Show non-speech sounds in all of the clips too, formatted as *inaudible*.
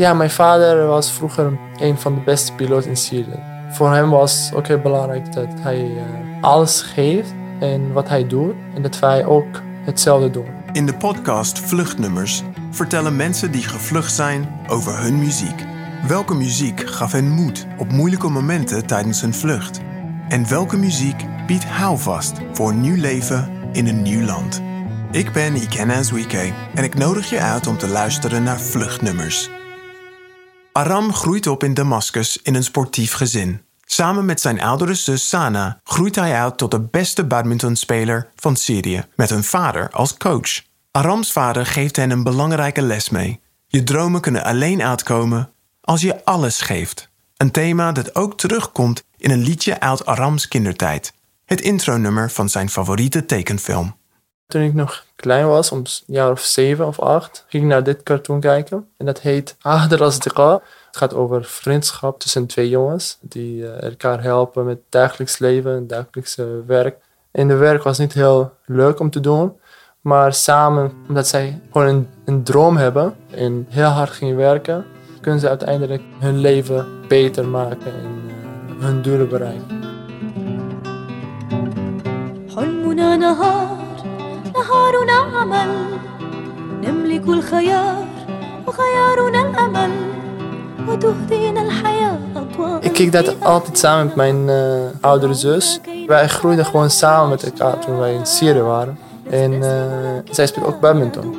Ja, mijn vader was vroeger een van de beste piloten in Syrië. Voor hem was ook heel belangrijk dat hij uh, alles geeft en wat hij doet. En dat wij ook hetzelfde doen. In de podcast Vluchtnummers vertellen mensen die gevlucht zijn over hun muziek. Welke muziek gaf hen moed op moeilijke momenten tijdens hun vlucht? En welke muziek biedt houvast voor een nieuw leven in een nieuw land? Ik ben Ikena Zwike en ik nodig je uit om te luisteren naar Vluchtnummers. Aram groeit op in Damascus in een sportief gezin. Samen met zijn oudere zus Sana groeit hij uit tot de beste badmintonspeler van Syrië, met een vader als coach. Arams vader geeft hen een belangrijke les mee. Je dromen kunnen alleen uitkomen als je alles geeft. Een thema dat ook terugkomt in een liedje uit Arams kindertijd. Het intronummer van zijn favoriete tekenfilm. Toen ik nog klein was, om een jaar of zeven of acht, ging ik naar dit cartoon kijken. En dat heet Ahder als Het gaat over vriendschap tussen twee jongens die eh, elkaar helpen met dagelijks leven, dagelijks werk. En de werk was niet heel leuk om te doen, maar samen, omdat zij gewoon een, een droom hebben en heel hard gingen werken, kunnen ze uiteindelijk hun leven beter maken en uh, hun doelen bereiken. نهارنا عمل نملك الخيار وخيارنا الأمل وتهدينا الحياة ik keek dat altijd samen met mijn uh, oudere zus. Wij groeiden gewoon samen met elkaar toen wij in Syrië waren. En uh, zij speelt ook badminton.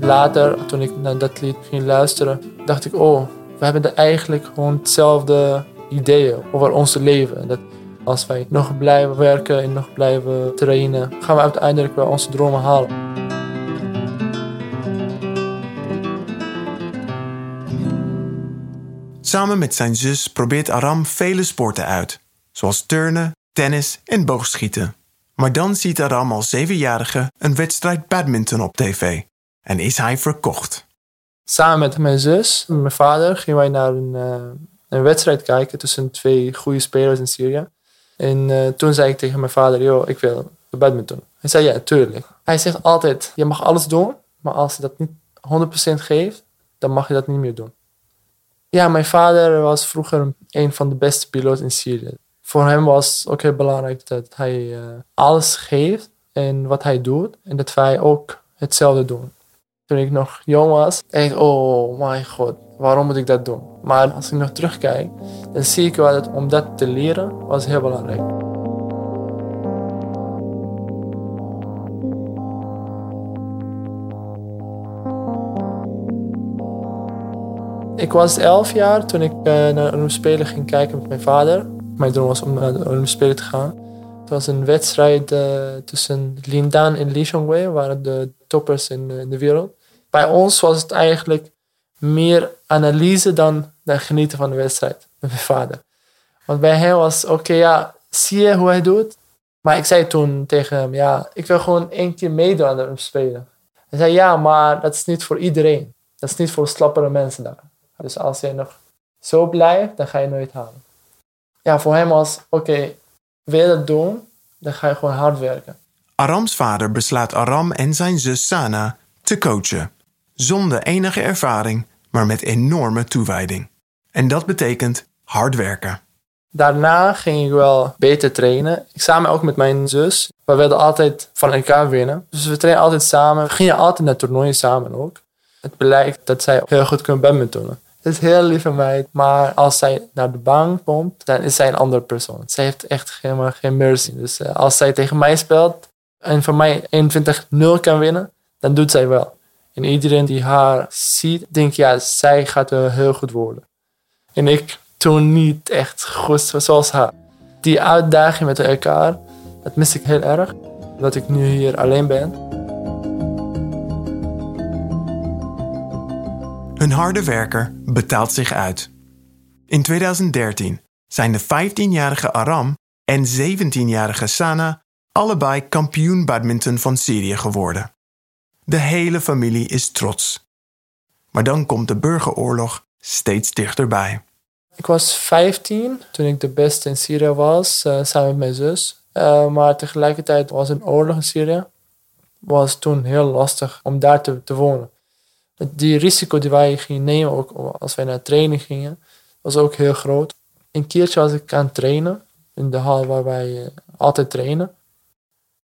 Later, toen ik naar dat lied ging luisteren, dacht ik, oh, we hebben eigenlijk gewoon hetzelfde ideeën over ons leven. Dat als wij nog blijven werken en nog blijven trainen, gaan we uiteindelijk wel onze dromen halen. Samen met zijn zus probeert Aram vele sporten uit, zoals turnen, tennis en boogschieten. Maar dan ziet Aram als zevenjarige een wedstrijd badminton op tv en is hij verkocht. Samen met mijn zus en mijn vader gingen wij naar een, uh, een wedstrijd kijken tussen twee goede spelers in Syrië. En uh, toen zei ik tegen mijn vader, joh, ik wil badminton. Hij zei, ja, tuurlijk. Hij zegt altijd, je mag alles doen, maar als je dat niet 100% geeft, dan mag je dat niet meer doen. Ja, mijn vader was vroeger een van de beste piloten in Syrië. Voor hem was ook heel belangrijk dat hij uh, alles geeft en wat hij doet. En dat wij ook hetzelfde doen. Toen ik nog jong was, dacht ik, oh mijn god, waarom moet ik dat doen? Maar als ik nog terugkijk, dan zie ik wel dat om dat te leren was heel belangrijk. Ik was elf jaar toen ik uh, naar een Spelen ging kijken met mijn vader. Mijn droom was om naar de Olympische Spelen te gaan. Het was een wedstrijd uh, tussen Lindan en Li Shongwei, waren de toppers in, in de wereld. Bij ons was het eigenlijk meer analyse dan, dan genieten van de wedstrijd met mijn vader. Want bij hem was, oké, ja, zie je hoe hij doet? Maar ik zei toen tegen hem, ja, ik wil gewoon één keer meedoen aan de spelen. Hij zei, ja, maar dat is niet voor iedereen. Dat is niet voor slappere mensen daar. Dus als je nog zo blijft, dan ga je nooit halen. Ja, voor hem was, oké, wil je dat doen, dan ga je gewoon hard werken. Arams vader beslaat Aram en zijn zus Sana te coachen zonder enige ervaring, maar met enorme toewijding. En dat betekent hard werken. Daarna ging ik wel beter trainen. Ik samen ook met mijn zus. We wilden altijd van elkaar winnen. Dus we trainen altijd samen. We gingen altijd naar toernooien samen ook. Het blijkt dat zij heel goed kunnen badmintonnen. Het is heel lieve meid. Maar als zij naar de bank komt, dan is zij een andere persoon. Zij heeft echt helemaal geen mercy. Dus eh, als zij tegen mij speelt en van mij 21-0 kan winnen, dan doet zij wel. En iedereen die haar ziet, denkt ja, zij gaat wel heel goed worden. En ik toen niet echt goed zoals haar. Die uitdaging met elkaar, dat mis ik heel erg. Dat ik nu hier alleen ben. Hun harde werker betaalt zich uit. In 2013 zijn de 15-jarige Aram en 17-jarige Sana allebei kampioen badminton van Syrië geworden. De hele familie is trots. Maar dan komt de burgeroorlog steeds dichterbij. Ik was 15 toen ik de beste in Syrië was, uh, samen met mijn zus. Uh, maar tegelijkertijd was een oorlog in Syrië. was toen heel lastig om daar te, wonen. Die risico die wij gingen nemen, ook als wij naar training gingen, was ook heel groot. Een keertje was ik aan het trainen in de hal waar wij eh, altijd trainen.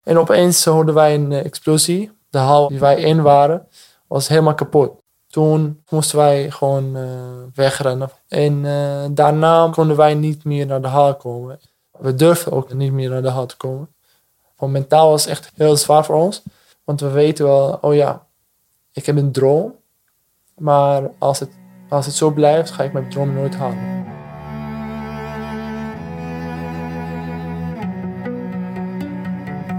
En opeens hoorden wij een eh, explosie. De hal die wij in waren, was helemaal kapot. Toen moesten wij gewoon uh, wegrennen. En daarna konden wij niet meer naar de hal komen. We durfden ook niet meer naar de hal te komen. Want mentaal was het echt heel zwaar voor ons. Want we weten wel, oh ja, ik heb een droom. Maar als het, als het zo blijft, ga ik mijn droom nooit halen.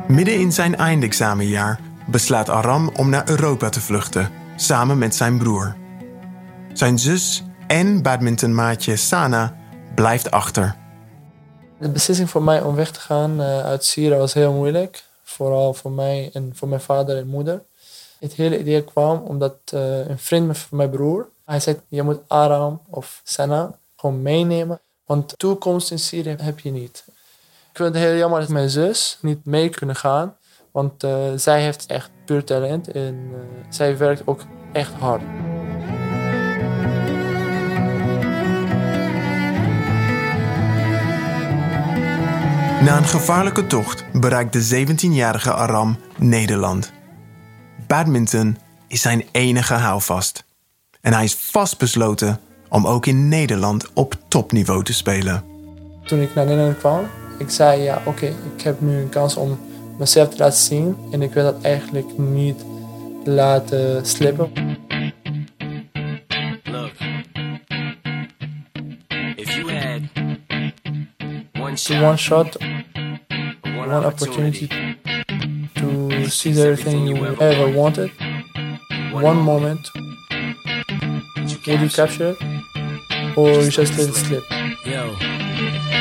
Midden in zijn eindexamenjaar beslaat Aram om naar Europa te vluchten, samen met zijn broer. Zijn zus en badmintonmaatje Sana blijft achter. De beslissing voor mij om weg te gaan uh, uit Syrië was heel moeilijk. Vooral voor mij en voor mijn vader en moeder. Het hele idee kwam omdat uh, een vriend van mijn broer, hij zei, je moet Aram of Sana gewoon meenemen. Want toekomst in Syrië heb je niet. Ik vind het heel jammer dat mijn zus niet mee kunnen gaan. Want uh, zij heeft echt puur talent en uh, zij werkt ook echt hard. Na een gevaarlijke tocht bereikt de 17-jarige Aram Nederland. Badminton is zijn enige houvast. En hij is vastbesloten om ook in Nederland op topniveau te spelen. Toen ik naar Nederland kwam, ik zei ja, oké, ik heb nu een kans om mezelf te laten zien. En ik wil dat eigenlijk niet laten slippen. Look, if you had one shot, one, shot, one opportunity to see everything you ever wanted, one moment, will you capture it? Or you just let it slip? Yo.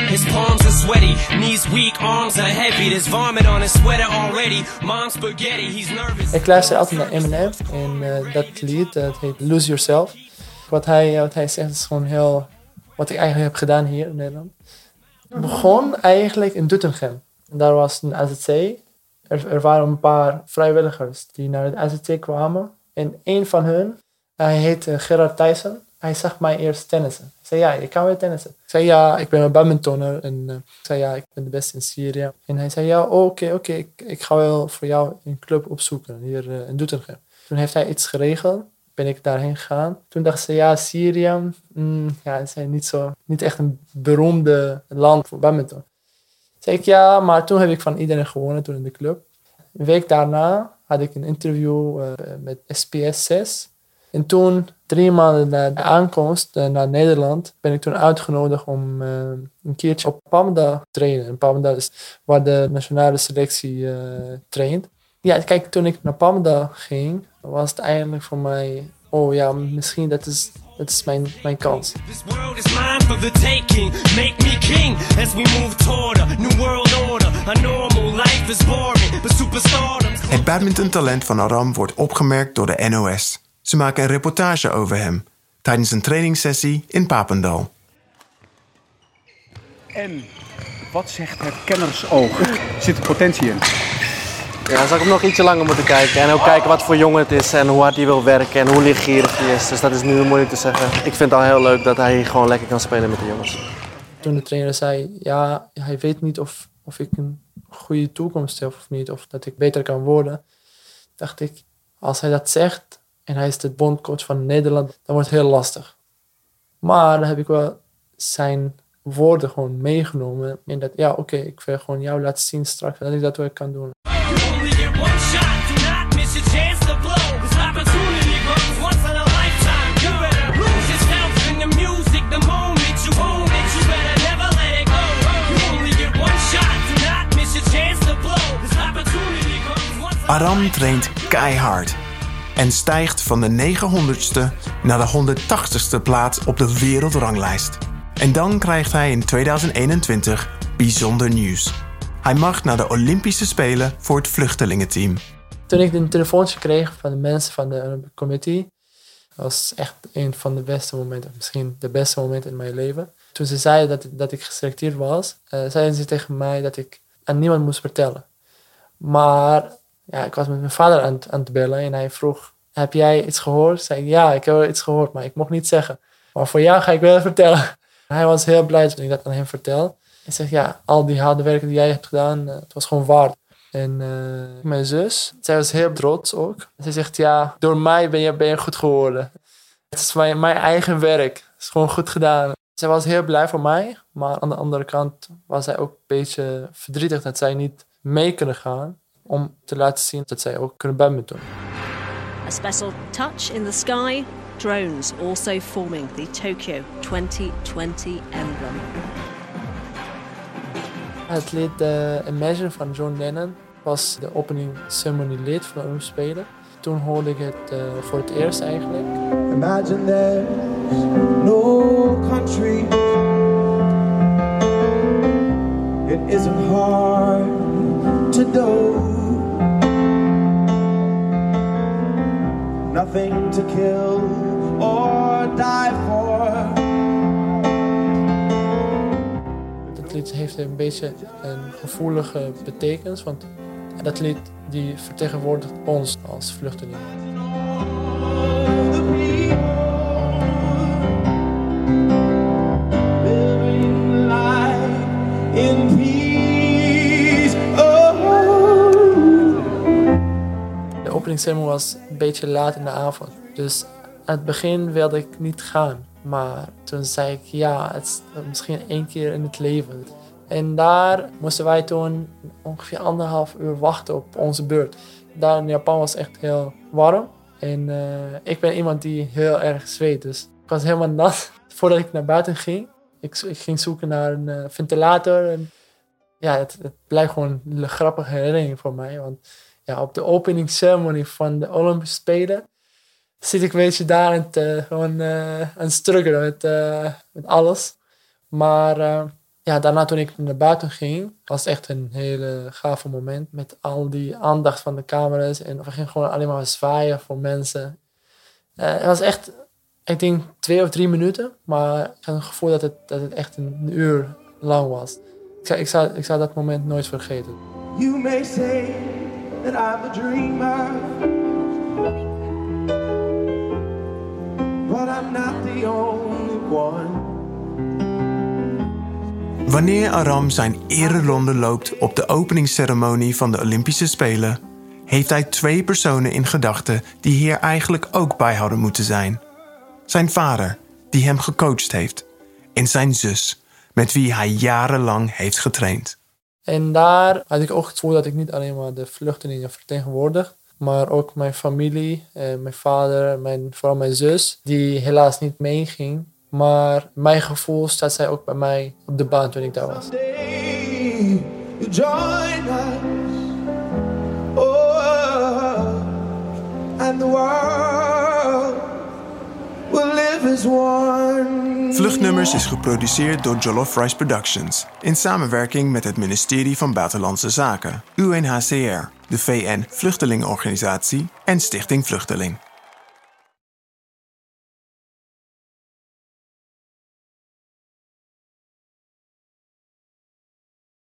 His palms are sweaty, knees weak, arms are heavy. There's vomit on his sweater already. Mom's spaghetti, he's nervous. Ik luister altijd naar Eminem en uh, dat lied dat heet Lose Yourself. Wat hij, wat hij zegt is gewoon heel wat ik eigenlijk heb gedaan hier in Nederland. Het begon eigenlijk in Doetinchem. En daar was een AZC. Er, er waren een paar vrijwilligers die naar het AZC kwamen. En een van hen, hij heette Gerard Thijssen. Hij zag mij eerst tennissen. Ik zei, ja, je kan weer tennissen. Ik zei, ja, ik ben een badmintonner. En ik zei, ja, ik ben de beste in Syrië. En hij zei, ja, oké, oké, ik, ik, ga wel voor jou een club opzoeken hier uh, in Doetinchem. Toen heeft hij iets geregeld. Ben ik daarheen gegaan. Toen dacht ze, ja, Syrië, mm, ja, is niet, zo, niet echt een beroemde land voor badminton. Zei ik, ja, maar toen heb ik van iedereen gewonnen toen in de club. Een week daarna had ik een interview uh, met SPS 6. En toen, drie maanden na de aankomst uh, naar Nederland, ben ik toen uitgenodigd om uh, een keertje op Pamda te trainen. En Pamda is waar de nationale selectie uh, traint. Ja, kijk, toen ik naar Pamda ging, was het eigenlijk voor mij, oh ja, misschien dat is, dat is mijn, mijn kans. This world is mine for the taking. Make me king as we move toward a new world order. A normal life is boring, but superstardom. Het badmintontalent van Aram wordt opgemerkt door de NOS. Ze maken een reportage over hem tijdens een trainingssessie in Papendal. En wat zegt het kennersoog? Zit er potentie in? Ja, zou ik hem nog ietsje langer moeten kijken. En ook kijken wat voor jongen het is en hoe hard hij wil werken en hoe lichtgierig hij is. Dus dat is nu moeilijk te zeggen. Ik vind het al heel leuk dat hij hier gewoon lekker kan spelen met de jongens. Toen de trainer zei, ja, hij weet niet of, of ik een goede toekomst heb of niet. Of dat ik beter kan worden. Dacht ik, als hij dat zegt, en hij is de bondcoach van Nederland, dan wordt het heel lastig. Maar dan heb ik wel zijn woorden gewoon meegenomen. En dat, ja, oké, ik wil gewoon jou laten zien straks dat ik dat wel kan doen. Aram traint keihard en stijgt van de 900ste naar de 180ste plaats op de wereldranglijst. En dan krijgt hij in 2021 bijzonder nieuws. Hij mag naar de Olympische Spelen voor het vluchtelingenteam. Toen ik een telefoontje kreeg van de mensen van de Olympic Committee, was echt een van de beste momenten, misschien de beste moment in mijn leven. Toen ze zeiden dat, dat ik geselecteerd was, uh, zeiden ze tegen mij dat ik aan niemand moest vertellen. Maar ja, ik was met mijn vader aan, aan het bellen en hij vroeg, heb jij iets gehoord? Ik zei, ja, ik heb iets gehoord, maar ik mocht niet zeggen. Maar voor jou ga ik wel vertellen. *laughs* Hij was heel blij toen ik dat aan hem vertel. Hij zegt, ja, al die harde werk die jij hebt gedaan, eh, het was gewoon waard. En eh, mijn zus, zij was heel trots ook. Ze zegt, ja, door mij ben je, ben je goed geworden. Het is mijn, mijn eigen werk. Het is gewoon goed gedaan. Zij was heel blij voor mij. Maar aan de andere kant was zij ook een beetje verdrietig dat zij niet mee kunnen gaan. Om te laten zien dat zij ook kunnen badminton. A special touch in the sky. Drones also forming the Tokyo 2020 emblem. Het lied eh, Imagine van John Lennon was de opening ceremony lied van de Olympische Spelen. Toen hoorde ik het eh, voor het eerst eigenlijk. Imagine there's no country. It isn't hard to do. Nothing to kill or die for. Dat lied heeft een beetje een gevoelige betekenis, want dat lied die vertegenwoordigt ons als vluchtelingen. De openingsceremony was een beetje laat in de avond, dus aan het begin wilde ik niet gaan. Maar toen zei ik, ja, het is misschien één keer in het leven. En daar moesten wij toen ongeveer anderhalf uur wachten op onze beurt. Daar in Japan was echt heel warm. En eh, ik ben iemand die heel erg zweet, dus ik was helemaal nat. *laughs* Voordat ik naar buiten ging, ik, ik ging zoeken naar een eh, ventilator. En ja, het, het blijft gewoon een grappige herinnering voor mij. Want ja, op de opening ceremony van de Olympische Spelen zit ik een beetje daar en te, gewoon eh, aan struggelen met, eh, met alles. Maar eh, ja, daarna toen ik naar buiten ging, was het echt een hele gave moment met al die aandacht van de camera's. En we gingen gewoon alleen maar zwaaien voor mensen. Het was echt, ik denk twee of drie minuten, maar ik had het gevoel dat het, dat het echt een uur lang was. Ik zou, ik, zou, ik dat moment nooit vergeten. You may say that I'm a dreamer, but I'm not the only one. Wanneer Aram zijn ereronde loopt op de openingsceremonie van de Olympische Spelen, heeft hij twee personen in gedachten die hier eigenlijk ook bij hadden moeten zijn. Zijn vader, die hem gecoacht heeft, en zijn zus, met wie hij jarenlang heeft getraind. En daar had ik ook het gevoel dat ik niet alleen maar de vluchtelingen vertegenwoordig, maar ook mijn familie, mijn vader, mijn, vooral mijn zus, die helaas niet meeging. Maar mijn gevoel staat zij ook bij mij op de baan toen ik daar was. Oh, and world will live as one. Vluchtnummers is geproduceerd door Jollof Rice Productions in samenwerking met het ministerie van Buitenlandse Zaken, UNHCR, de VN Vluchtelingenorganisatie en Stichting Vluchteling.